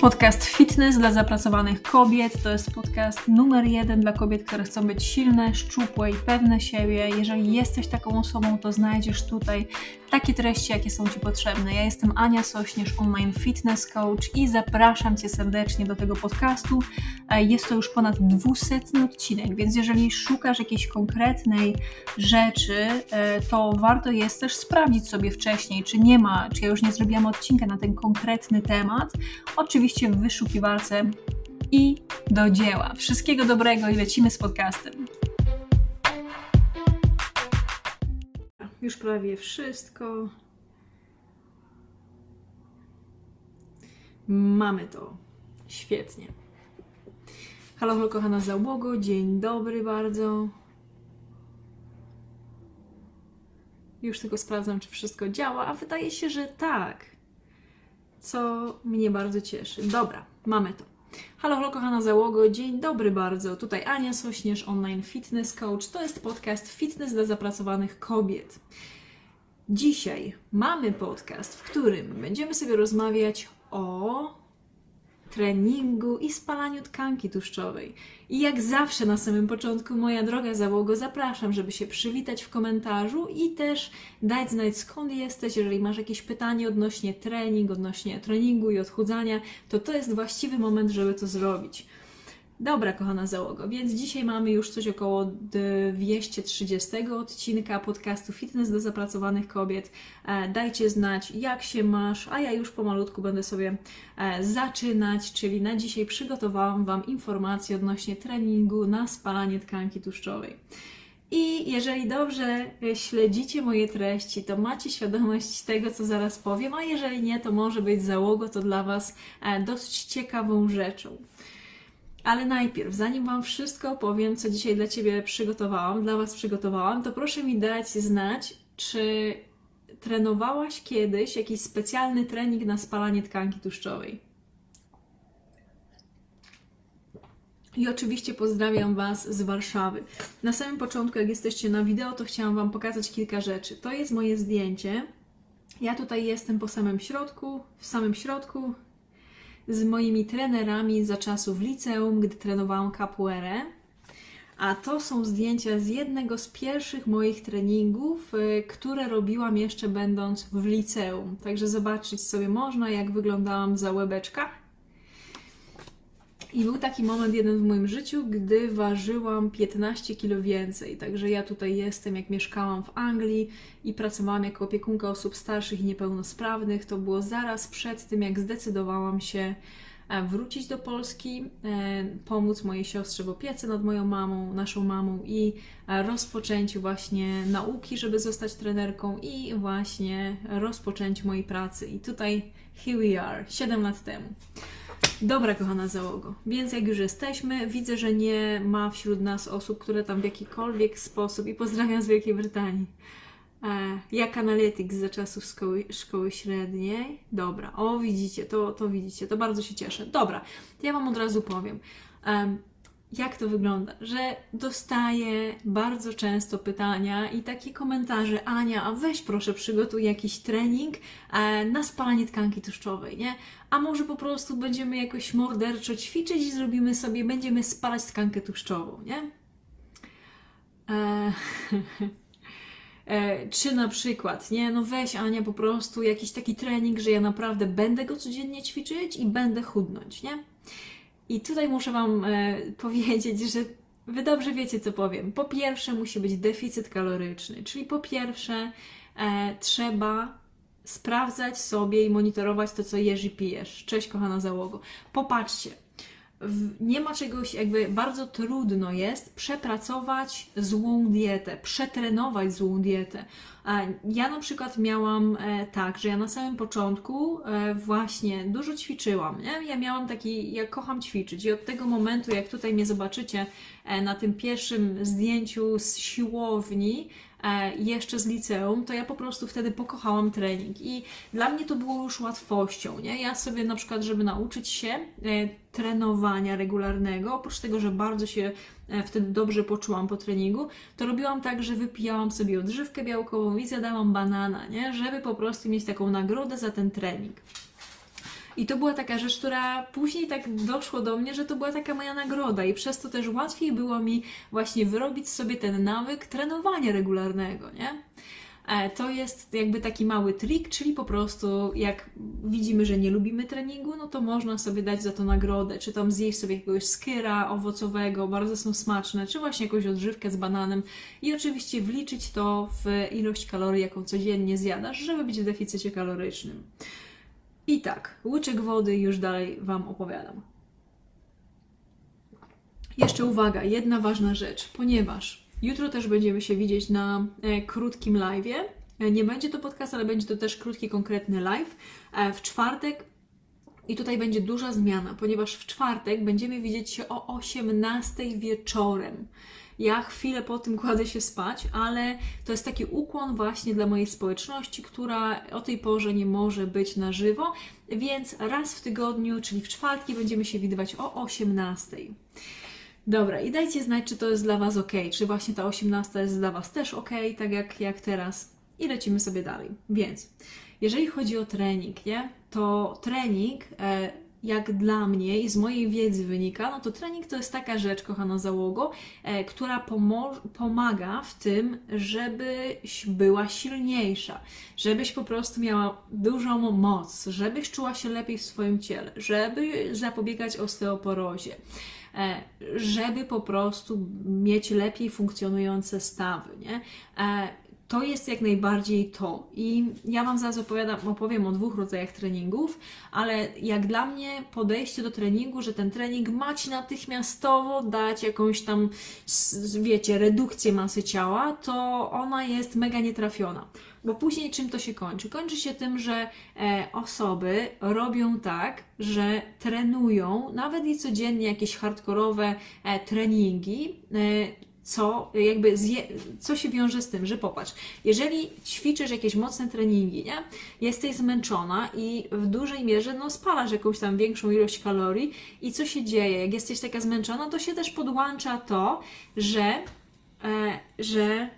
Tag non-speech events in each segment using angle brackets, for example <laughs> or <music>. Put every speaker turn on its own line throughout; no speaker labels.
Podcast Fitness dla zapracowanych kobiet to jest podcast numer jeden dla kobiet, które chcą być silne, szczupłe i pewne siebie. Jeżeli jesteś taką osobą, to znajdziesz tutaj takie treści, jakie są Ci potrzebne. Ja jestem Ania Sośnierz, online fitness coach i zapraszam Cię serdecznie do tego podcastu. E, jest to już ponad dwusetny odcinek, więc jeżeli szukasz jakiejś konkretnej rzeczy, e, to warto jest też sprawdzić sobie wcześniej, czy nie ma, czy ja już nie zrobiłam odcinka na ten konkretny temat. Oczywiście w wyszukiwarce i do dzieła. Wszystkiego dobrego i lecimy z podcastem. Już prawie wszystko. Mamy to. Świetnie. Halo, halo, kochana załogo. Dzień dobry bardzo. Już tylko sprawdzam, czy wszystko działa, a wydaje się, że tak. Co mnie bardzo cieszy. Dobra, mamy to. Halo, halo, kochana załogo, dzień dobry bardzo. Tutaj Ania Sośnierz, online fitness coach. To jest podcast Fitness dla zapracowanych kobiet. Dzisiaj mamy podcast, w którym będziemy sobie rozmawiać o treningu i spalaniu tkanki tłuszczowej. I jak zawsze na samym początku, moja droga załogo, zapraszam, żeby się przywitać w komentarzu i też dać znać skąd jesteś. Jeżeli masz jakieś pytanie odnośnie trening, odnośnie treningu i odchudzania, to to jest właściwy moment, żeby to zrobić. Dobra, kochana załogo, więc dzisiaj mamy już coś około 230 odcinka podcastu Fitness dla zapracowanych kobiet. E, dajcie znać, jak się masz, a ja już pomalutku będę sobie e, zaczynać, czyli na dzisiaj przygotowałam Wam informacje odnośnie treningu na spalanie tkanki tłuszczowej. I jeżeli dobrze e, śledzicie moje treści, to macie świadomość tego, co zaraz powiem, a jeżeli nie, to może być załogo to dla Was dosyć ciekawą rzeczą. Ale najpierw, zanim Wam wszystko opowiem, co dzisiaj dla Ciebie przygotowałam, dla Was przygotowałam, to proszę mi dać znać, czy trenowałaś kiedyś jakiś specjalny trening na spalanie tkanki tłuszczowej. I oczywiście pozdrawiam Was z Warszawy. Na samym początku, jak jesteście na wideo, to chciałam Wam pokazać kilka rzeczy. To jest moje zdjęcie. Ja tutaj jestem po samym środku, w samym środku, z moimi trenerami za czasów liceum, gdy trenowałam capoeirę. A to są zdjęcia z jednego z pierwszych moich treningów, y, które robiłam jeszcze będąc w liceum. Także zobaczyć sobie można, jak wyglądałam za łebeczka. I był taki moment jeden w moim życiu, gdy ważyłam 15 kg więcej. Także ja tutaj jestem, jak mieszkałam w Anglii i pracowałam jako opiekunka osób starszych i niepełnosprawnych. To było zaraz przed tym, jak zdecydowałam się e, wrócić do Polski, e, pomóc mojej siostrze w opiece nad moją mamą, naszą mamą i e, rozpoczęciu właśnie nauki, żeby zostać trenerką i właśnie rozpoczęciu mojej pracy. I tutaj here we are, 7 lat temu. Dobra, kochana załogo. Więc jak już jesteśmy, widzę, że nie ma wśród nas osób, które tam w jakikolwiek sposób, i pozdrawiam z Wielkiej Brytanii, e, jak Analytics za czasów szkoły, szkoły średniej. Dobra, o widzicie, to, to widzicie, to bardzo się cieszę. Dobra, ja Wam od razu powiem jak to wygląda, że dostaję bardzo często pytania i takie komentarze, Ania, a weź proszę przygotuj jakiś trening e, na spalanie tkanki tłuszczowej, nie? A może po prostu będziemy jakoś morderczo ćwiczyć i zrobimy sobie, będziemy spalać tkankę tłuszczową, nie? E, <laughs> e, czy na przykład, nie, no weź Ania po prostu jakiś taki trening, że ja naprawdę będę go codziennie ćwiczyć i będę chudnąć, nie? I tutaj muszę Wam e, <laughs> powiedzieć, że Wy dobrze wiecie, co powiem. Po pierwsze, musi być deficyt kaloryczny, czyli po pierwsze, e, trzeba sprawdzać sobie i monitorować to, co jesz i pijesz. Cześć, kochana załogo. Popatrzcie, nie ma czegoś, jakby bardzo trudno jest przepracować złą dietę, przetrenować złą dietę. Ja na przykład miałam e, tak, że ja na samym początku e, właśnie dużo ćwiczyłam. Nie? Ja miałam taki, ja kocham ćwiczyć i od tego momentu, jak tutaj mnie zobaczycie e, na tym pierwszym zdjęciu z siłowni, jeszcze z liceum, to ja po prostu wtedy pokochałam trening i dla mnie to było już łatwością, nie? Ja sobie na przykład, żeby nauczyć się trenowania regularnego, oprócz tego, że bardzo się e, wtedy dobrze poczułam po treningu, to robiłam tak, że wypijałam sobie odżywkę białkową i zjadałam banana, nie? żeby po prostu mieć taką nagrodę za ten trening. I to była taka rzecz, która później tak doszło do mnie, że to była taka moja nagroda i przez to też łatwiej było mi właśnie wyrobić sobie ten nawyk trenowania regularnego, nie? E, to jest jakby taki mały trik, czyli po prostu jak widzimy, że nie lubimy treningu, no to można sobie dać za to nagrodę, czy tam zjeść sobie jakiegoś skyra owocowego, bardzo są smaczne, czy właśnie jakąś odżywkę z bananem i oczywiście wliczyć to w ilość kalorii, jaką codziennie zjadasz, żeby być w deficycie kalorycznym. I tak, łyczek wody już dalej Wam opowiadam. Jeszcze uwaga, jedna ważna rzecz, ponieważ jutro też będziemy się widzieć na e, krótkim live'ie. E, nie będzie to podcast, ale będzie to też krótki, konkretny live. E, w czwartek i tutaj będzie duża zmiana, ponieważ w czwartek będziemy widzieć się o 18 wieczorem. Ja chwilę po tym kładę się spać, ale to jest taki ukłon właśnie dla mojej społeczności, która o tej porze nie może być na żywo, więc raz w tygodniu, czyli w czwartki, będziemy się widywać o 18. Dobra, i dajcie znać, czy to jest dla Was ok, czy właśnie ta 18 jest dla Was też ok, tak jak, jak teraz. I lecimy sobie dalej. Więc, jeżeli chodzi o trening, nie, to trening. E, jak dla mnie i z mojej wiedzy wynika, no to trening to jest taka rzecz, kochana załogo, e, która pomaga w tym, żebyś była silniejsza, żebyś po prostu miała dużą moc, żebyś czuła się lepiej w swoim ciele, żeby zapobiegać osteoporozie e, żeby po prostu mieć lepiej funkcjonujące stawy. Nie? E, to jest jak najbardziej to. I ja Wam zaraz opowiadam, opowiem o dwóch rodzajach treningów, ale jak dla mnie podejście do treningu, że ten trening ma Ci natychmiastowo dać jakąś tam, wiecie, redukcję masy ciała, to ona jest mega nietrafiona. Bo później czym to się kończy? Kończy się tym, że e, osoby robią tak, że trenują, nawet i codziennie jakieś hardkorowe e, treningi, e, co jakby zje, co się wiąże z tym, że popatrz, jeżeli ćwiczysz jakieś mocne treningi, nie? Jesteś zmęczona i w dużej mierze no, spalasz jakąś tam większą ilość kalorii i co się dzieje? Jak jesteś taka zmęczona, to się też podłącza to, że, e, że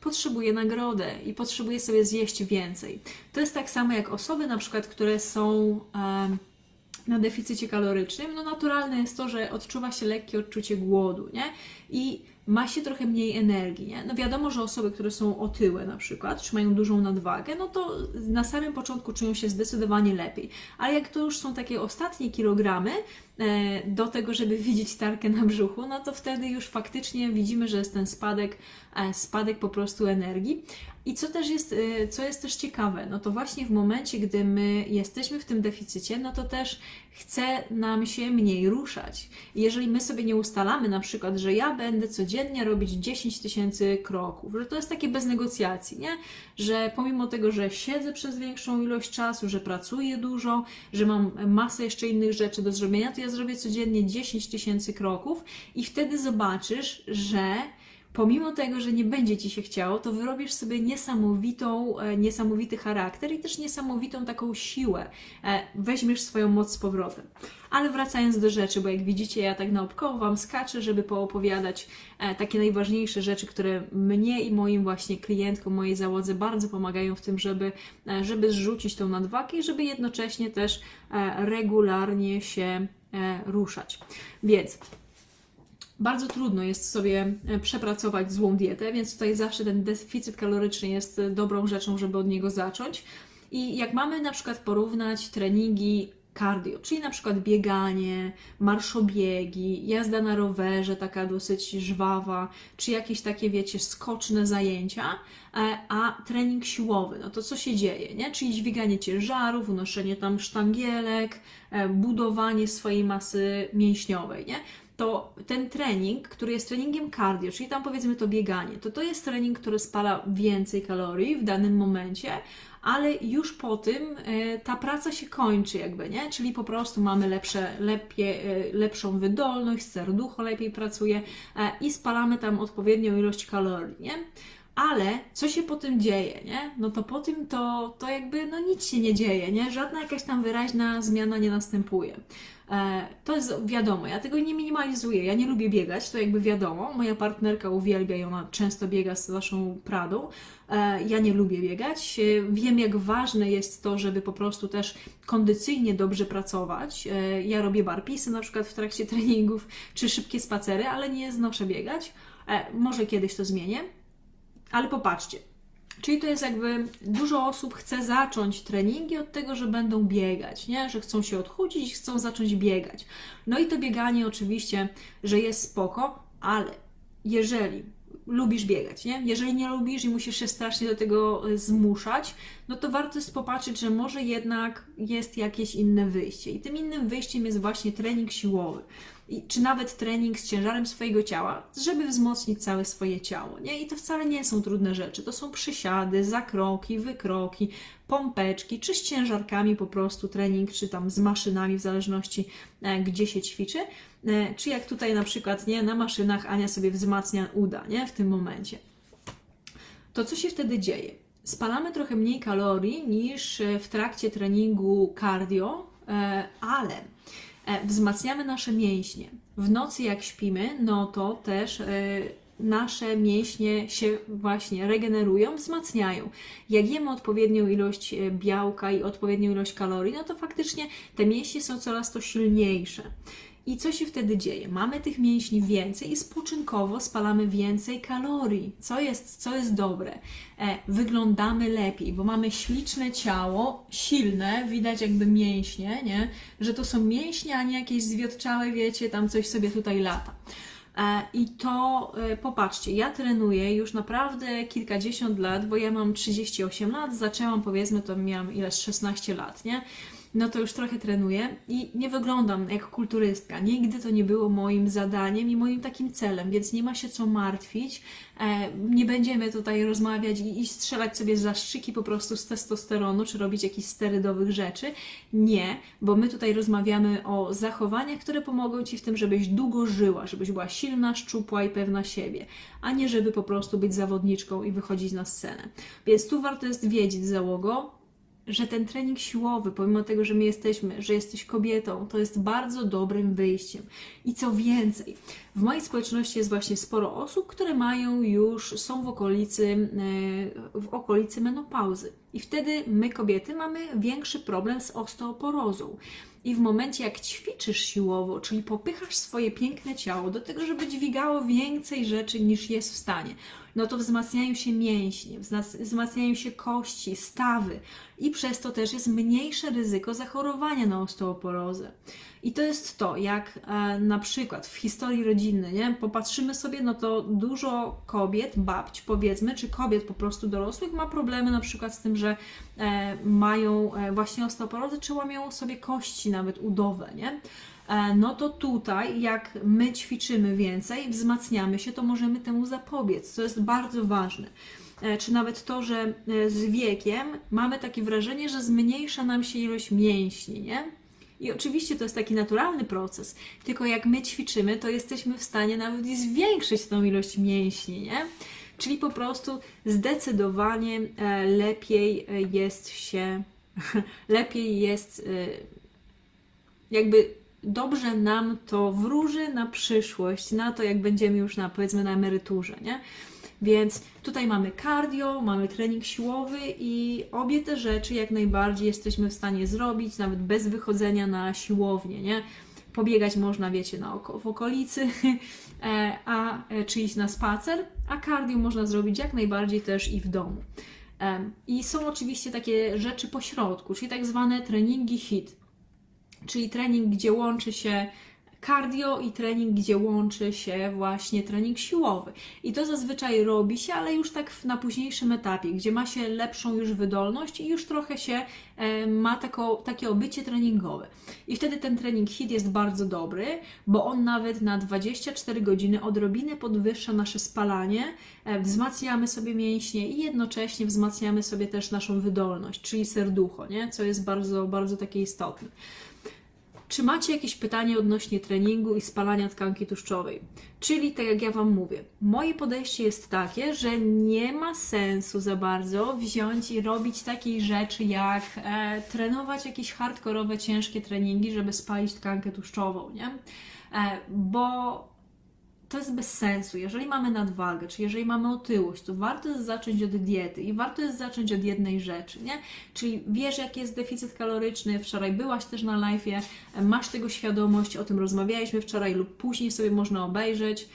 potrzebuje nagrodę i potrzebuje sobie zjeść więcej. To jest tak samo jak osoby na przykład, które są e, na deficycie kalorycznym, no naturalne jest to, że odczuwa się lekkie odczucie głodu, nie? I ma się trochę mniej energii. Nie? No wiadomo, że osoby, które są otyłe na przykład, czy mają dużą nadwagę, no to na samym początku czują się zdecydowanie lepiej. Ale jak to już są takie ostatnie kilogramy, do tego, żeby widzieć tarkę na brzuchu, no to wtedy już faktycznie widzimy, że jest ten spadek, e, spadek po prostu energii. I co też jest, e, co jest też ciekawe, no to właśnie w momencie, gdy my jesteśmy w tym deficycie, no to też chce nam się mniej ruszać. Jeżeli my sobie nie ustalamy na przykład, że ja będę codziennie robić 10 tysięcy kroków, że to jest takie bez negocjacji, nie? Że pomimo tego, że siedzę przez większą ilość czasu, że pracuję dużo, że mam masę jeszcze innych rzeczy do zrobienia, to ja zrobię codziennie 10 tysięcy kroków i wtedy zobaczysz, że pomimo tego, że nie będzie Ci się chciało, to wyrobisz sobie niesamowitą, e, niesamowity charakter i też niesamowitą taką siłę. E, weźmiesz swoją moc z powrotem. Ale wracając do rzeczy, bo jak widzicie, ja tak naokoło Wam skaczę, żeby poopowiadać e, takie najważniejsze rzeczy, które mnie i moim właśnie klientkom, mojej załodze bardzo pomagają w tym, żeby, żeby zrzucić tą nadwagę i żeby jednocześnie też regularnie się ruszać. Więc bardzo trudno jest sobie e, przepracować złą dietę, więc tutaj zawsze ten deficyt kaloryczny jest e, dobrą rzeczą, żeby od niego zacząć. I jak mamy na przykład porównać treningi cardio, czyli na przykład bieganie, marszobiegi, jazda na rowerze, taka dosyć żwawa, czy jakieś takie, wiecie, skoczne zajęcia, e, a trening siłowy, no to co się dzieje, nie? Czyli dźwiganie ciężarów, unoszenie tam sztangielek, budowanie swojej masy mięśniowej, nie? to ten trening, który jest treningiem cardio, czyli tam powiedzmy to bieganie, to to jest trening, który spala więcej kalorii w danym momencie, ale już po tym e, ta praca się kończy jakby, nie? Czyli po prostu mamy lepsze, lepie, e, lepszą wydolność, serducho lepiej pracuje e, i spalamy tam odpowiednią ilość kalorii, nie? Ale co się po tym dzieje, nie? No to po tym to, to jakby no nic się nie dzieje, nie? Żadna jakaś tam wyraźna zmiana nie następuje. E, to jest wiadomo, ja tego nie minimalizuję, ja nie lubię biegać, to jakby wiadomo. Moja partnerka uwielbia i ona często biega z naszą Pradą. E, ja nie lubię biegać. E, wiem, jak ważne jest to, żeby po prostu też kondycyjnie dobrze pracować. Ja robię barpisy na przykład w trakcie <laughs> treningów, czy szybkie spacery, ale nie znoszę biegać. Może kiedyś to zmienię. Ale popatrzcie, Czyli to jest jakby dużo osób chce zacząć treningi od tego, że będą biegać, nie? że chcą się odchudzić chcą zacząć biegać. No i to bieganie oczywiście, że jest spoko, ale jeżeli lubisz biegać, nie? Jeżeli nie lubisz i musisz się strasznie do tego e, zmuszać, no to warto jest popatrzeć, że może jednak jest jakieś inne wyjście. I tym innym wyjściem jest właśnie trening siłowy czy nawet trening z ciężarem swojego ciała, żeby wzmocnić całe swoje ciało. Nie? I to wcale nie są trudne rzeczy. To są przysiady, zakroki, wykroki, pompeczki, czy z ciężarkami po prostu trening, czy tam z maszynami, w zależności e, gdzie się ćwiczy. E, czy jak tutaj na przykład nie, na maszynach Ania sobie wzmacnia uda nie? w tym momencie. To co się wtedy dzieje? Spalamy trochę mniej kalorii niż e, w trakcie treningu cardio, ale wzmacniamy nasze mięśnie. W nocy, jak śpimy, no to też e, nasze mięśnie się właśnie regenerują, wzmacniają. Jak jemy odpowiednią ilość e, białka i odpowiednią ilość kalorii, no to faktycznie te mięśnie są coraz to silniejsze. I co się wtedy dzieje? Mamy tych mięśni więcej i spoczynkowo spalamy więcej kalorii, co jest, co jest dobre. E, wyglądamy lepiej, bo mamy śliczne ciało, silne, widać jakby mięśnie, nie? że to są mięśnie, a nie jakieś zwiotczałe, wiecie, tam coś sobie tutaj lata. E, I to e, popatrzcie, ja trenuję już naprawdę kilkadziesiąt lat, bo ja mam 38 lat, zaczęłam powiedzmy, to miałam ileś 16 lat, nie? No to już trochę trenuję i nie wyglądam jak kulturystka. Nigdy to nie było moim zadaniem i moim takim celem, więc nie ma się co martwić. E, nie będziemy tutaj rozmawiać i, strzelać sobie zastrzyki po prostu z testosteronu, czy robić jakichś sterydowych rzeczy. Nie, bo my tutaj rozmawiamy o zachowaniach, które pomogą Ci w tym, żebyś długo żyła, żebyś była silna, szczupła i pewna siebie, a nie żeby po prostu być zawodniczką i wychodzić na scenę. Więc tu warto jest wiedzieć, załogo, że ten trening siłowy, pomimo tego, że my jesteśmy, że jesteś kobietą, to jest bardzo dobrym wyjściem. I co więcej, w mojej społeczności jest właśnie sporo osób, które mają już, są w okolicy, e, w okolicy menopauzy. I wtedy my, kobiety, mamy większy problem z osteoporozą. I w momencie, jak ćwiczysz siłowo, czyli popychasz swoje piękne ciało do tego, żeby dźwigało więcej rzeczy niż jest w stanie, no to wzmacniają się mięśnie, wzmacniają się kości, stawy i przez to też jest mniejsze ryzyko zachorowania na osteoporozę. I to jest to, jak e, na przykład w historii rodzinnej, nie? popatrzymy sobie, no to dużo kobiet, babć powiedzmy, czy kobiet po prostu dorosłych ma problemy na przykład z tym, że e, mają e, właśnie osteoporozę, czy łamią sobie kości nawet udowe, nie? E, no to tutaj, jak my ćwiczymy więcej, wzmacniamy się, to możemy temu zapobiec, co jest bardzo ważne. E, czy nawet to, że e, z wiekiem mamy takie wrażenie, że zmniejsza nam się ilość mięśni, nie? I oczywiście to jest taki naturalny proces, tylko jak my ćwiczymy, to jesteśmy w stanie nawet i zwiększyć tą ilość mięśni, nie? Czyli po prostu zdecydowanie <laughs> lepiej jest się, lepiej jest jakby dobrze nam to wróży na przyszłość, na to, jak będziemy już na, powiedzmy, na emeryturze, nie? Więc tutaj mamy cardio, mamy trening siłowy i obie te rzeczy jak najbardziej jesteśmy w stanie zrobić, nawet bez wychodzenia na siłownię, nie? Pobiegać można, wiecie, na oko, w okolicy, <laughs> e, a, e, czy iść na spacer, a cardio można zrobić jak najbardziej też i w domu. I są oczywiście takie rzeczy po środku, czyli tak zwane treningi HIT czyli trening, gdzie łączy się cardio i trening, gdzie łączy się właśnie trening siłowy. I to zazwyczaj robi się, ale już tak na późniejszym etapie, gdzie ma się lepszą już wydolność i już trochę się e, ma tako, takie obycie treningowe. I wtedy ten trening HIT jest bardzo dobry, bo on nawet na 24 godziny odrobinę podwyższa nasze spalanie, e, wzmacniamy sobie mięśnie i jednocześnie wzmacniamy sobie też naszą wydolność, czyli serducho, nie? co jest bardzo, bardzo takie istotne. Czy macie jakieś pytanie odnośnie treningu i spalania tkanki tłuszczowej? Czyli, tak jak ja Wam mówię, moje podejście jest takie, że nie ma sensu za bardzo wziąć i robić takiej rzeczy, jak e, trenować jakieś hardkorowe, ciężkie treningi, żeby spalić tkankę tłuszczową, nie? E, bo to jest bez sensu. Jeżeli mamy nadwagę, czy jeżeli mamy otyłość, to warto jest zacząć od diety i warto jest zacząć od jednej rzeczy, nie? Czyli wiesz, jaki jest deficyt kaloryczny, wczoraj byłaś też na live'ie, masz tego świadomość, o tym rozmawialiśmy wczoraj lub później sobie można obejrzeć,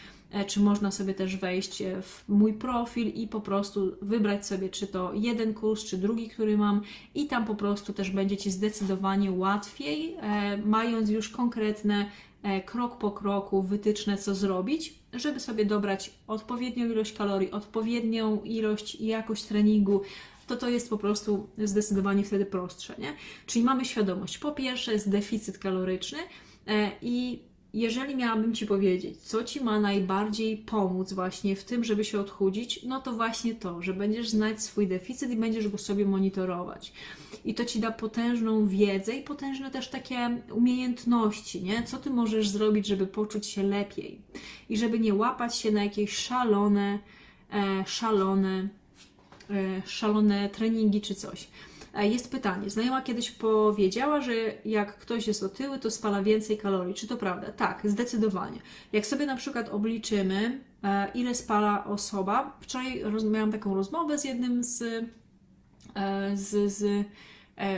czy można sobie też wejść e, w mój profil i po prostu wybrać sobie, czy to jeden kurs, czy drugi, który mam, i tam po prostu też będzie Ci zdecydowanie łatwiej, e, mając już konkretne E, krok po kroku wytyczne, co zrobić, żeby sobie dobrać odpowiednią ilość kalorii, odpowiednią ilość i jakość treningu, to to jest po prostu zdecydowanie wtedy prostsze. Nie? Czyli mamy świadomość, po pierwsze jest deficyt kaloryczny e, i jeżeli miałabym Ci powiedzieć, co Ci ma najbardziej pomóc właśnie w tym, żeby się odchudzić, no to właśnie to, że będziesz znać swój deficyt i będziesz go sobie monitorować. I to Ci da potężną wiedzę i potężne też takie umiejętności, nie? Co Ty możesz zrobić, żeby poczuć się lepiej i żeby nie łapać się na jakieś szalone, e, szalone, e, szalone treningi czy coś. E, jest pytanie. Znajoma kiedyś powiedziała, że jak ktoś jest otyły, to spala więcej kalorii. Czy to prawda? Tak, zdecydowanie. Jak sobie na przykład obliczymy, e, ile spala osoba. Wczoraj miałam taką rozmowę z jednym z, e, z, z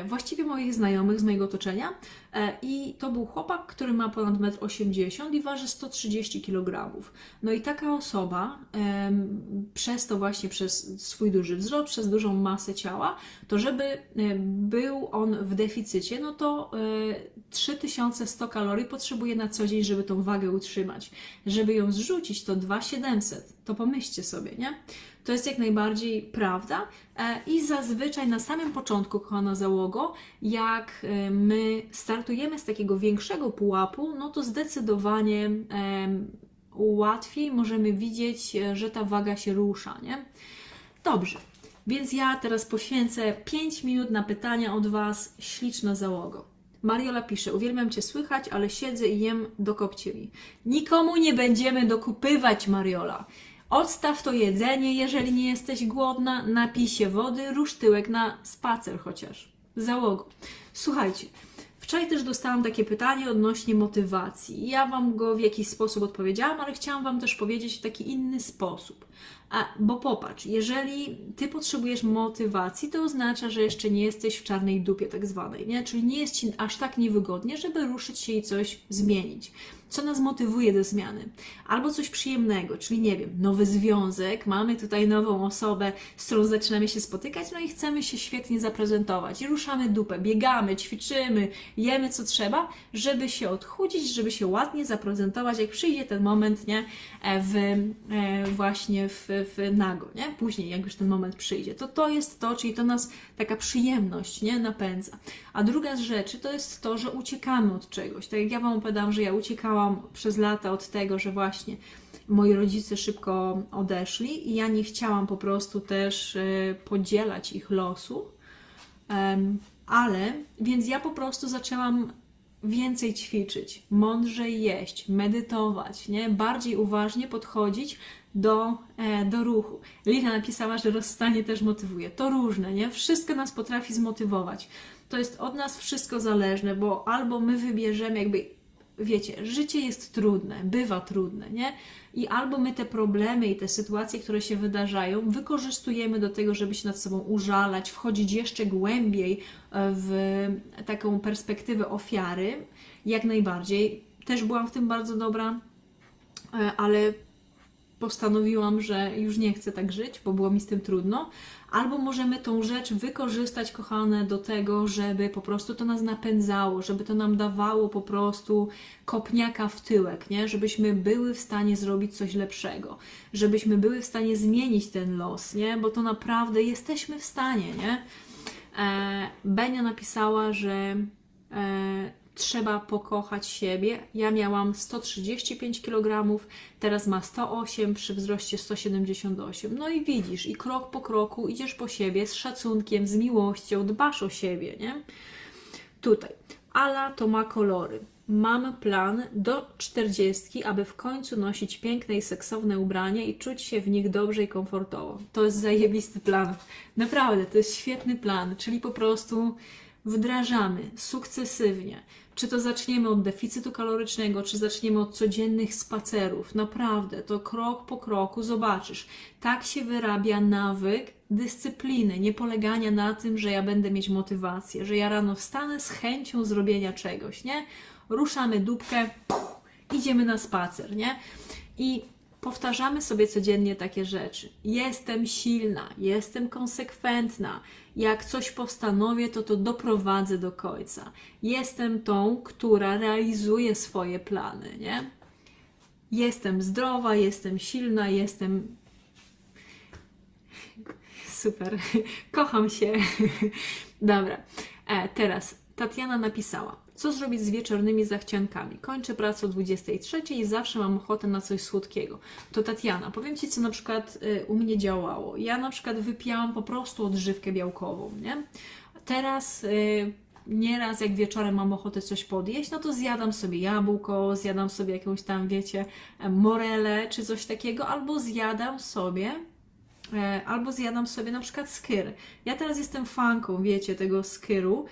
właściwie moich znajomych z mojego otoczenia e, i to był chłopak, który ma ponad 1,80 m i waży 130 kg. No i taka osoba przez to właśnie, przez swój duży wzrost, przez dużą masę ciała, to żeby e, był on w deficycie, no to 3100 kalorii potrzebuje na co dzień, żeby tą wagę utrzymać. Żeby ją zrzucić, to 2700. To pomyślcie sobie, nie? To jest jak najbardziej prawda. E, I zazwyczaj na samym początku, kochana załogo, jak e, my startujemy z takiego większego pułapu, no to zdecydowanie łatwiej możemy widzieć, e, że ta waga się rusza, nie? Dobrze, więc ja teraz poświęcę 5 minut na pytania od Was, śliczna załogo. Mariola pisze, uwielbiam Cię słychać, ale siedzę i jem, dokopcie mi. Nikomu nie będziemy dokupywać, Mariola. Odstaw to jedzenie, jeżeli nie jesteś głodna, napij się wody, rusz tyłek na spacer chociaż. Załogo. Słuchajcie, wczoraj też dostałam takie pytanie odnośnie motywacji. Ja Wam go w jakiś sposób odpowiedziałam, ale chciałam Wam też powiedzieć w taki inny sposób. A, bo popatrz, jeżeli ty potrzebujesz motywacji, to oznacza, że jeszcze nie jesteś w czarnej dupie tak zwanej, nie? Czyli nie jest ci aż tak niewygodnie, żeby ruszyć się i coś zmienić co nas motywuje do zmiany. Albo coś przyjemnego, czyli nie wiem, nowy związek, mamy tutaj nową osobę, z którą zaczynamy się spotykać, no i chcemy się świetnie zaprezentować. I ruszamy dupę, biegamy, ćwiczymy, jemy co trzeba, żeby się odchudzić, żeby się ładnie zaprezentować, jak przyjdzie ten moment, nie, e, w, e, właśnie w, w nago, nie, później, jak już ten moment przyjdzie. To to jest to, czyli to nas taka przyjemność, nie, napędza. A druga z rzeczy to jest to, że uciekamy od czegoś. Tak jak ja Wam opowiadałam, że ja uciekałam przez lata od tego, że właśnie moi rodzice szybko odeszli i ja nie chciałam po prostu też e, podzielać ich losu. Ale, więc ja po prostu zaczęłam więcej ćwiczyć, mądrzej jeść, medytować, nie? bardziej uważnie podchodzić do, e, do ruchu. Lina napisała, że rozstanie też motywuje. To różne, nie? Wszystko nas potrafi zmotywować. To jest od nas wszystko zależne, bo albo my wybierzemy jakby wiecie, życie jest trudne, bywa trudne, nie? I albo my te problemy i te sytuacje, które się wydarzają, wykorzystujemy do tego, żeby się nad sobą użalać, wchodzić jeszcze głębiej e, w taką perspektywę ofiary, jak najbardziej. Też byłam w tym bardzo dobra, e, ale postanowiłam, że już nie chcę tak żyć, bo było mi z tym trudno, albo możemy tą rzecz wykorzystać, kochane, do tego, żeby po prostu to nas napędzało, żeby to nam dawało po prostu kopniaka w tyłek, nie? żebyśmy były w stanie zrobić coś lepszego, żebyśmy były w stanie zmienić ten los, nie? bo to naprawdę jesteśmy w stanie. Nie? E, Benia napisała, że e, trzeba pokochać siebie. Ja miałam 135 kg, teraz ma 108 przy wzroście 178. No i widzisz, i krok po kroku idziesz po siebie z szacunkiem, z miłością, dbasz o siebie, nie? Tutaj. Ala to ma kolory. Mam plan do 40, aby w końcu nosić piękne i seksowne ubrania i czuć się w nich dobrze i komfortowo. To jest zajebisty plan. Naprawdę, to jest świetny plan, czyli po prostu wdrażamy sukcesywnie. Czy to zaczniemy od deficytu kalorycznego, czy zaczniemy od codziennych spacerów. Naprawdę, to krok po kroku zobaczysz. Tak się wyrabia nawyk dyscypliny, nie polegania na tym, że ja będę mieć motywację, że ja rano wstanę z chęcią zrobienia czegoś, nie? Ruszamy dupkę, idziemy na spacer, nie? I powtarzamy sobie codziennie takie rzeczy. Jestem silna, jestem konsekwentna. Jak coś postanowię, to to doprowadzę do końca. Jestem tą, która realizuje swoje plany, nie? Jestem zdrowa, jestem silna, jestem <laughs> super, kocham się. <laughs> Dobra, e, teraz Tatiana napisała. Co zrobić z wieczornymi zachciankami? Kończę pracę o 23 i zawsze mam ochotę na coś słodkiego. To Tatiana, powiem Ci, co na przykład y, u mnie działało. Ja na przykład wypijałam po prostu odżywkę białkową, nie? Teraz y, nieraz jak wieczorem mam ochotę coś podjeść, no to zjadam sobie jabłko, zjadam sobie jakąś tam, wiecie, morelę czy coś takiego, albo zjadam sobie e, albo zjadam sobie na przykład skyr. Ja teraz jestem fanką, wiecie, tego skyru,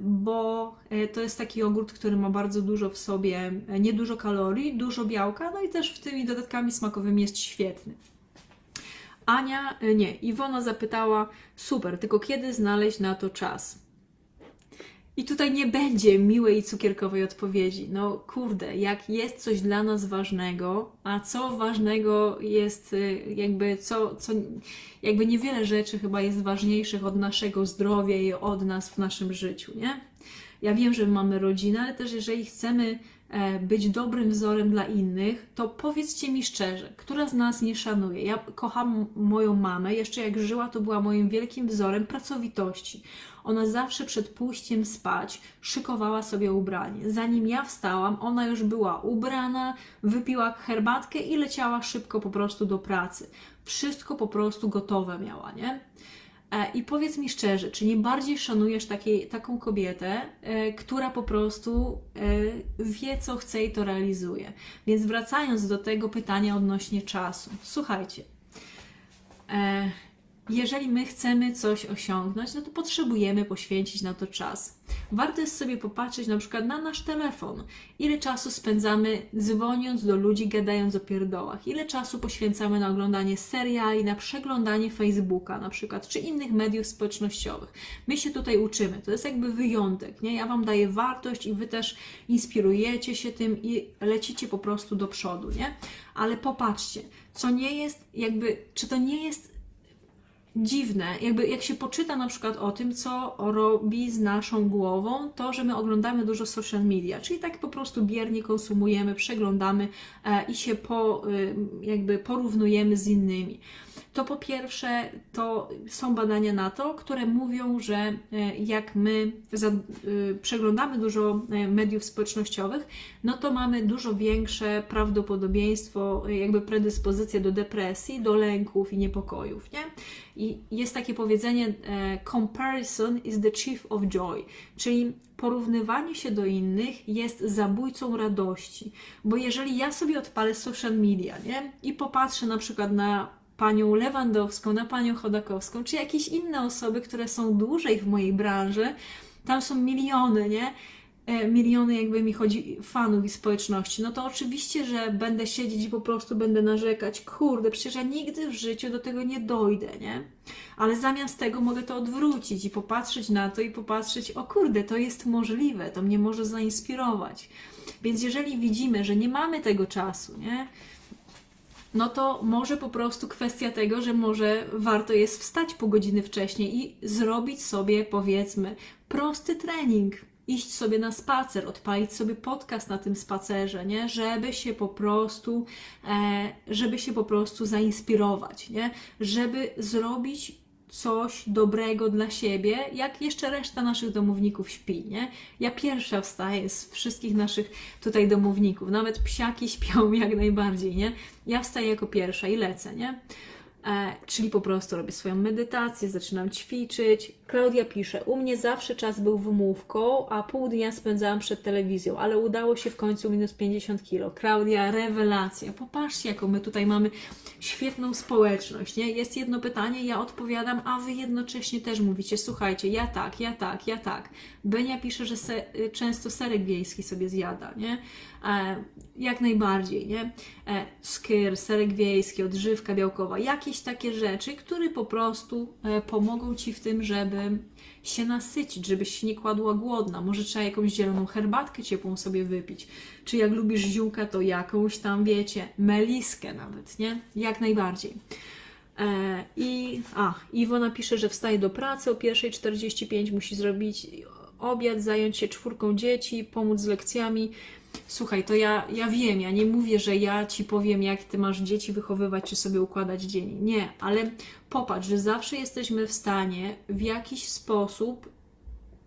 bo e, to jest taki jogurt, który ma bardzo dużo w sobie, e, niedużo kalorii, dużo białka, no i też w tymi dodatkami smakowymi jest świetny. Ania, nie, Iwona zapytała, super, tylko kiedy znaleźć na to czas? I tutaj nie będzie miłej cukierkowej odpowiedzi. No kurde, jak jest coś dla nas ważnego, a co ważnego jest y, jakby co, co jakby niewiele rzeczy chyba jest ważniejszych od naszego zdrowia i od nas w naszym życiu, nie? Ja wiem, że mamy rodzinę, ale też jeżeli chcemy być dobrym wzorem dla innych, to powiedzcie mi szczerze, która z nas nie szanuje? Ja kocham moją mamę, jeszcze jak żyła, to była moim wielkim wzorem pracowitości. Ona zawsze przed pójściem spać szykowała sobie ubranie. Zanim ja wstałam, ona już była ubrana, wypiła herbatkę i leciała szybko po prostu do pracy. Wszystko po prostu gotowe miała, nie? E, I powiedz mi szczerze, czy nie bardziej szanujesz takiej, taką kobietę, e, która po prostu e, wie, co chce i to realizuje? Więc wracając do tego pytania odnośnie czasu. Słuchajcie, jeżeli my chcemy coś osiągnąć, no to potrzebujemy poświęcić na to czas. Warto jest sobie popatrzeć na przykład na nasz telefon. Ile czasu spędzamy dzwoniąc do ludzi, gadając o pierdołach? Ile czasu poświęcamy na oglądanie seriali, na przeglądanie Facebooka na przykład, czy innych mediów społecznościowych? My się tutaj uczymy. To jest jakby wyjątek, nie? Ja Wam daję wartość i Wy też inspirujecie się tym i lecicie po prostu do przodu, nie? Ale popatrzcie, co nie jest jakby, czy to nie jest dziwne, jakby jak się poczyta na przykład o tym, co robi z naszą głową, to, że my oglądamy dużo social media, czyli tak po prostu biernie konsumujemy, przeglądamy e, i się po, y, jakby porównujemy z innymi to po pierwsze to są badania na to, które mówią, że e, jak my y, przeglądamy dużo e, mediów społecznościowych, no to mamy dużo większe prawdopodobieństwo, e, jakby predyspozycję do depresji, do lęków i niepokojów, nie? I jest takie powiedzenie comparison is the chief of joy, czyli porównywanie się do innych jest zabójcą radości. Bo jeżeli ja sobie odpalę social media, nie? I popatrzę na przykład na panią Lewandowską, na panią Chodakowską, czy jakieś inne osoby, które są dłużej w mojej branży, tam są miliony, nie? E, miliony jakby mi chodzi fanów i społeczności, no to oczywiście, że będę siedzieć i po prostu będę narzekać, kurde, przecież ja nigdy w życiu do tego nie dojdę, nie? Ale zamiast tego mogę to odwrócić i popatrzeć na to i popatrzeć, o kurde, to jest możliwe, to mnie może zainspirować. Więc jeżeli widzimy, że nie mamy tego czasu, nie? No to może po prostu kwestia tego, że może warto jest wstać pół godziny wcześniej i zrobić sobie, powiedzmy, prosty trening. Iść sobie na spacer, odpalić sobie podcast na tym spacerze, nie? Żeby się po prostu, e, żeby się po prostu zainspirować, nie? Żeby zrobić coś dobrego dla siebie, jak jeszcze reszta naszych domowników śpi, nie? Ja pierwsza wstaję z wszystkich naszych tutaj domowników, nawet psiaki śpią <laughs> jak najbardziej, nie? Ja wstaję jako pierwsza i lecę, nie? E, czyli po prostu robię swoją medytację, zaczynam ćwiczyć. Klaudia pisze, u mnie zawsze czas był wymówką, a pół dnia spędzałam przed telewizją, ale udało się w końcu minus 50 kilo. Klaudia, rewelacja. Popatrzcie, jaką my tutaj mamy świetną społeczność, nie? Jest jedno pytanie, ja odpowiadam, a wy jednocześnie też mówicie, słuchajcie, ja tak, ja tak, ja tak. Benia pisze, że se, często serek wiejski sobie zjada, nie? E, jak najbardziej, nie? E, skyr, serek wiejski, odżywka białkowa, jakieś takie rzeczy, które po prostu e, pomogą Ci w tym, żeby się nasycić, żebyś się nie kładła głodna. Może trzeba jakąś zieloną herbatkę ciepłą sobie wypić. Czy jak lubisz ziółka, to jakąś tam, wiecie, meliskę nawet, nie? Jak najbardziej. I a, Iwo napisze, że wstaje do pracy o 1.45, musi zrobić obiad, zająć się czwórką dzieci, pomóc z lekcjami. Słuchaj, to ja, ja wiem, ja nie mówię, że ja ci powiem, jak ty masz dzieci wychowywać, czy sobie układać dzień. Nie, ale popatrz, że zawsze jesteśmy w stanie w jakiś sposób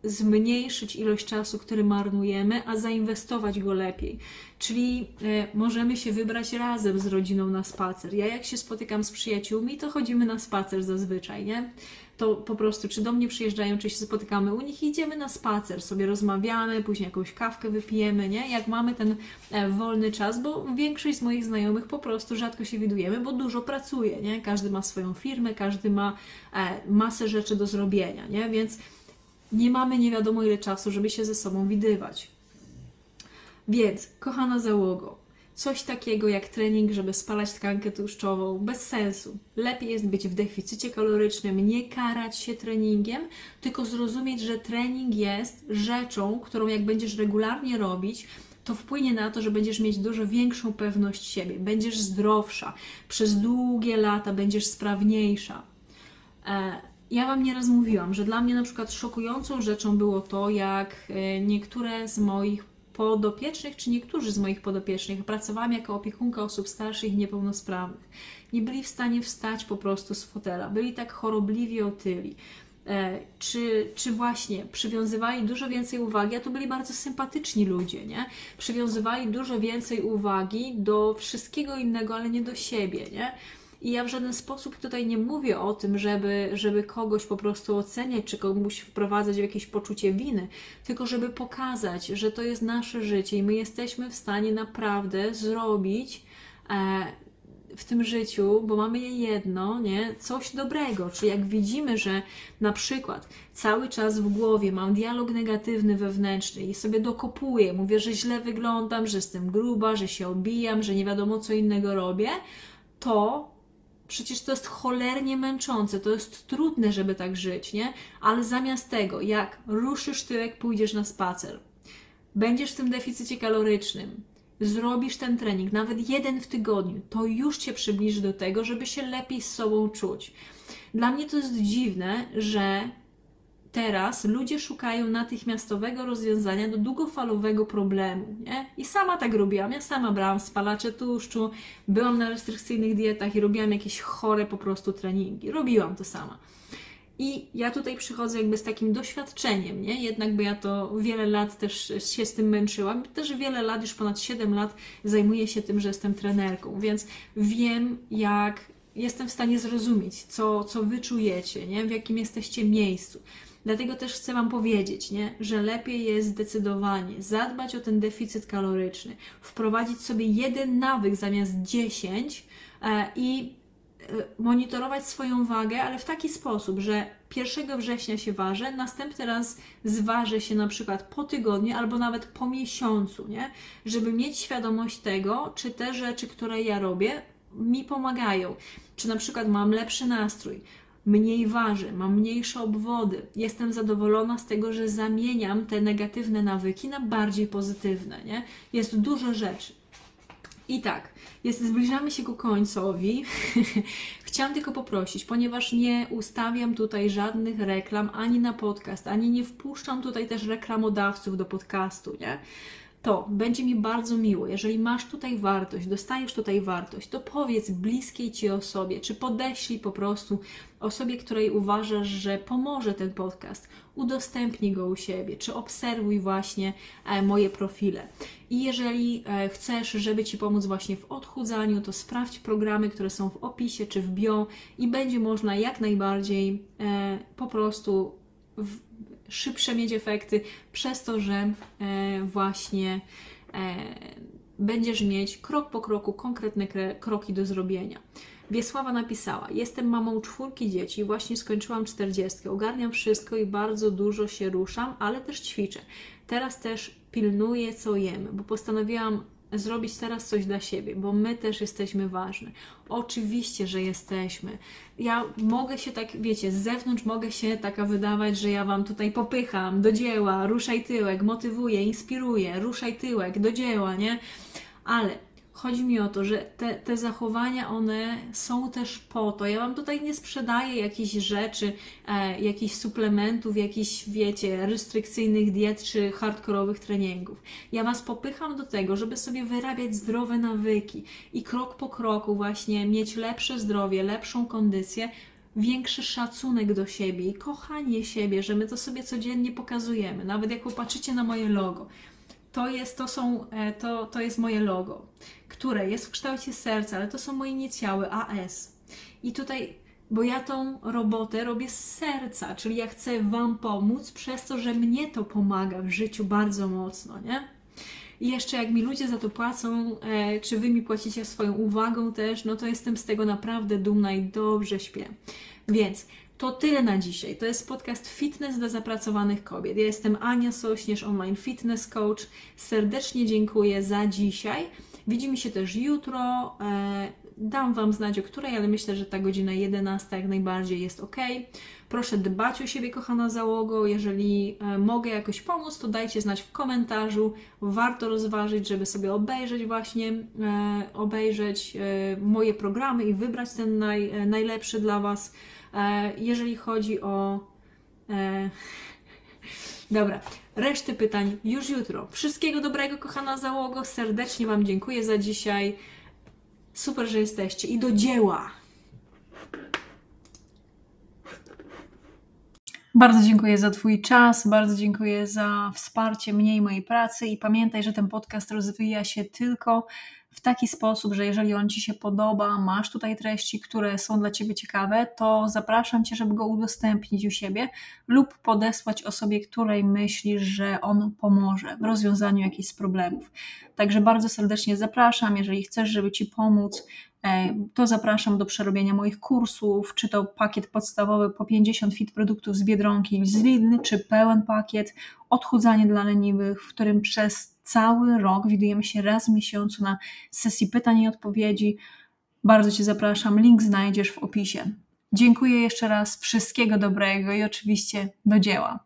zmniejszyć ilość czasu, który marnujemy, a zainwestować go lepiej. Czyli y, możemy się wybrać razem z rodziną na spacer. Ja jak się spotykam z przyjaciółmi, to chodzimy na spacer zazwyczaj, nie? To po prostu, czy do mnie przyjeżdżają, czy się spotykamy u nich, idziemy na spacer, sobie rozmawiamy, później jakąś kawkę wypijemy, nie? Jak mamy ten e, wolny czas, bo większość z moich znajomych po prostu rzadko się widujemy, bo dużo pracuje, nie? Każdy ma swoją firmę, każdy ma e, masę rzeczy do zrobienia, nie? Więc nie mamy nie wiadomo ile czasu, żeby się ze sobą widywać. Więc, kochana załogo, coś takiego jak trening, żeby spalać tkankę tłuszczową, bez sensu. Lepiej jest być w deficycie kalorycznym, nie karać się treningiem, tylko zrozumieć, że trening jest rzeczą, którą jak będziesz regularnie robić, to wpłynie na to, że będziesz mieć dużo większą pewność siebie, będziesz zdrowsza, przez długie lata będziesz sprawniejsza. E, ja Wam nieraz mówiłam, że dla mnie na przykład szokującą rzeczą było to, jak e, niektóre z moich podopiecznych, czy niektórzy z moich podopiecznych, pracowałam jako opiekunka osób starszych i niepełnosprawnych, nie byli w stanie wstać po prostu z fotela, byli tak chorobliwi otyli. E, czy, czy właśnie przywiązywali dużo więcej uwagi, a to byli bardzo sympatyczni ludzie, nie? Przywiązywali dużo więcej uwagi do wszystkiego innego, ale nie do siebie, nie? I ja w żaden sposób tutaj nie mówię o tym, żeby, żeby kogoś po prostu oceniać, czy komuś wprowadzać w jakieś poczucie winy, tylko żeby pokazać, że to jest nasze życie i my jesteśmy w stanie naprawdę zrobić e, w tym życiu, bo mamy je jedno, nie, coś dobrego. Czy jak widzimy, że na przykład cały czas w głowie mam dialog negatywny wewnętrzny i sobie dokopuję, mówię, że źle wyglądam, że jestem gruba, że się obijam, że nie wiadomo co innego robię, to Przecież to jest cholernie męczące, to jest trudne, żeby tak żyć, nie? Ale zamiast tego, jak ruszysz tyłek, pójdziesz na spacer, będziesz w tym deficycie kalorycznym, zrobisz ten trening, nawet jeden w tygodniu, to już cię przybliży do tego, żeby się lepiej z sobą czuć. Dla mnie to jest dziwne, że teraz ludzie szukają natychmiastowego rozwiązania do długofalowego problemu, nie? I sama tak robiłam. Ja sama brałam spalacze tłuszczu, byłam na restrykcyjnych dietach i robiłam jakieś chore po prostu treningi. Robiłam to sama. I ja tutaj przychodzę jakby z takim doświadczeniem, nie? Jednak by ja to wiele lat też się z tym męczyłam. Też wiele lat, już ponad 7 lat zajmuję się tym, że jestem trenerką, więc wiem jak jestem w stanie zrozumieć, co, co wy czujecie, nie? w jakim jesteście miejscu. Dlatego też chcę Wam powiedzieć, nie? że lepiej jest zdecydowanie zadbać o ten deficyt kaloryczny, wprowadzić sobie jeden nawyk zamiast dziesięć e, i e, monitorować swoją wagę, ale w taki sposób, że 1 września się ważę, następny raz zważę się na przykład po tygodniu albo nawet po miesiącu, nie? żeby mieć świadomość tego, czy te rzeczy, które ja robię, mi pomagają. Czy na przykład mam lepszy nastrój, mniej waży, mam mniejsze obwody. Jestem zadowolona z tego, że zamieniam te negatywne nawyki na bardziej pozytywne. Nie? Jest dużo rzeczy. I tak, jest, zbliżamy się ku końcowi. <laughs> Chciałam tylko poprosić, ponieważ nie ustawiam tutaj żadnych reklam ani na podcast, ani nie wpuszczam tutaj też reklamodawców do podcastu, nie? To będzie mi bardzo miło, jeżeli masz tutaj wartość, dostajesz tutaj wartość, to powiedz bliskiej ci osobie, czy podeślij po prostu osobie, której uważasz, że pomoże ten podcast, udostępnij go u siebie, czy obserwuj właśnie e, moje profile. I jeżeli e, chcesz, żeby Ci pomóc właśnie w odchudzaniu, to sprawdź programy, które są w opisie czy w bio i będzie można jak najbardziej e, po prostu szybsze mieć efekty przez to, że e, właśnie e, będziesz mieć krok po kroku konkretne kroki do zrobienia. Wiesława napisała: Jestem mamą czwórki dzieci, właśnie skończyłam czterdziestkę. Ogarniam wszystko i bardzo dużo się ruszam, ale też ćwiczę. Teraz też pilnuję, co jemy, bo postanowiłam zrobić teraz coś dla siebie, bo my też jesteśmy ważne. Oczywiście, że jesteśmy. Ja mogę się tak, wiecie, z zewnątrz mogę się taka wydawać, że ja Wam tutaj popycham do dzieła, ruszaj tyłek, motywuję, inspiruję, ruszaj tyłek, do dzieła, nie? Ale Chodzi mi o to, że te, te zachowania, one są też po to. Ja Wam tutaj nie sprzedaję jakichś rzeczy, e, jakichś suplementów, jakichś, wiecie, restrykcyjnych diet czy hardkorowych treningów. Ja Was popycham do tego, żeby sobie wyrabiać zdrowe nawyki i krok po kroku właśnie mieć lepsze zdrowie, lepszą kondycję, większy szacunek do siebie i kochanie siebie, że my to sobie codziennie pokazujemy. Nawet jak popatrzycie na moje logo, to jest, to są, e, to, to jest moje logo, które jest w kształcie serca, ale to są moje inicjały AS. I tutaj, bo ja tą robotę robię z serca, czyli ja chcę Wam pomóc przez to, że mnie to pomaga w życiu bardzo mocno, nie? I jeszcze jak mi ludzie za to płacą, e, czy Wy mi płacicie swoją uwagą też, no to jestem z tego naprawdę dumna i dobrze śpię. Więc to tyle na dzisiaj. To jest podcast Fitness dla zapracowanych kobiet. Ja jestem Ania Sośnierz, online fitness coach. Serdecznie dziękuję za dzisiaj. Widzimy się też jutro. E, dam Wam znać o której, ale myślę, że ta godzina 11 jak najbardziej jest ok. Proszę dbać o siebie, kochana załogo. Jeżeli e, mogę jakoś pomóc, to dajcie znać w komentarzu. Warto rozważyć, żeby sobie obejrzeć właśnie, e, obejrzeć moje programy i wybrać ten naj, najlepszy dla Was. E, jeżeli chodzi o. E, <laughs> dobra, reszty pytań już jutro. Wszystkiego dobrego, kochana załogo. Serdecznie Wam dziękuję za dzisiaj. Super, że jesteście i do dzieła! Bardzo dziękuję za Twój czas, bardzo dziękuję za wsparcie mnie i mojej pracy i pamiętaj, że ten podcast rozwija się tylko w taki sposób, że jeżeli on Ci się podoba, masz tutaj treści, które są dla Ciebie ciekawe, to zapraszam Cię, żeby go udostępnić u siebie lub podesłać osobie, której myślisz, że on pomoże w rozwiązaniu jakichś problemów. Także bardzo serdecznie zapraszam, jeżeli chcesz, żeby Ci pomóc, to zapraszam do przerobienia moich kursów, czy to pakiet podstawowy po 50 fit produktów z Biedronki z Lidl, czy pełen pakiet odchudzanie dla leniwych, w którym przez cały rok. Widujemy się raz w miesiącu na sesji pytań i odpowiedzi. Bardzo Cię zapraszam. Link znajdziesz w opisie. Dziękuję jeszcze raz. Wszystkiego dobrego i oczywiście do dzieła.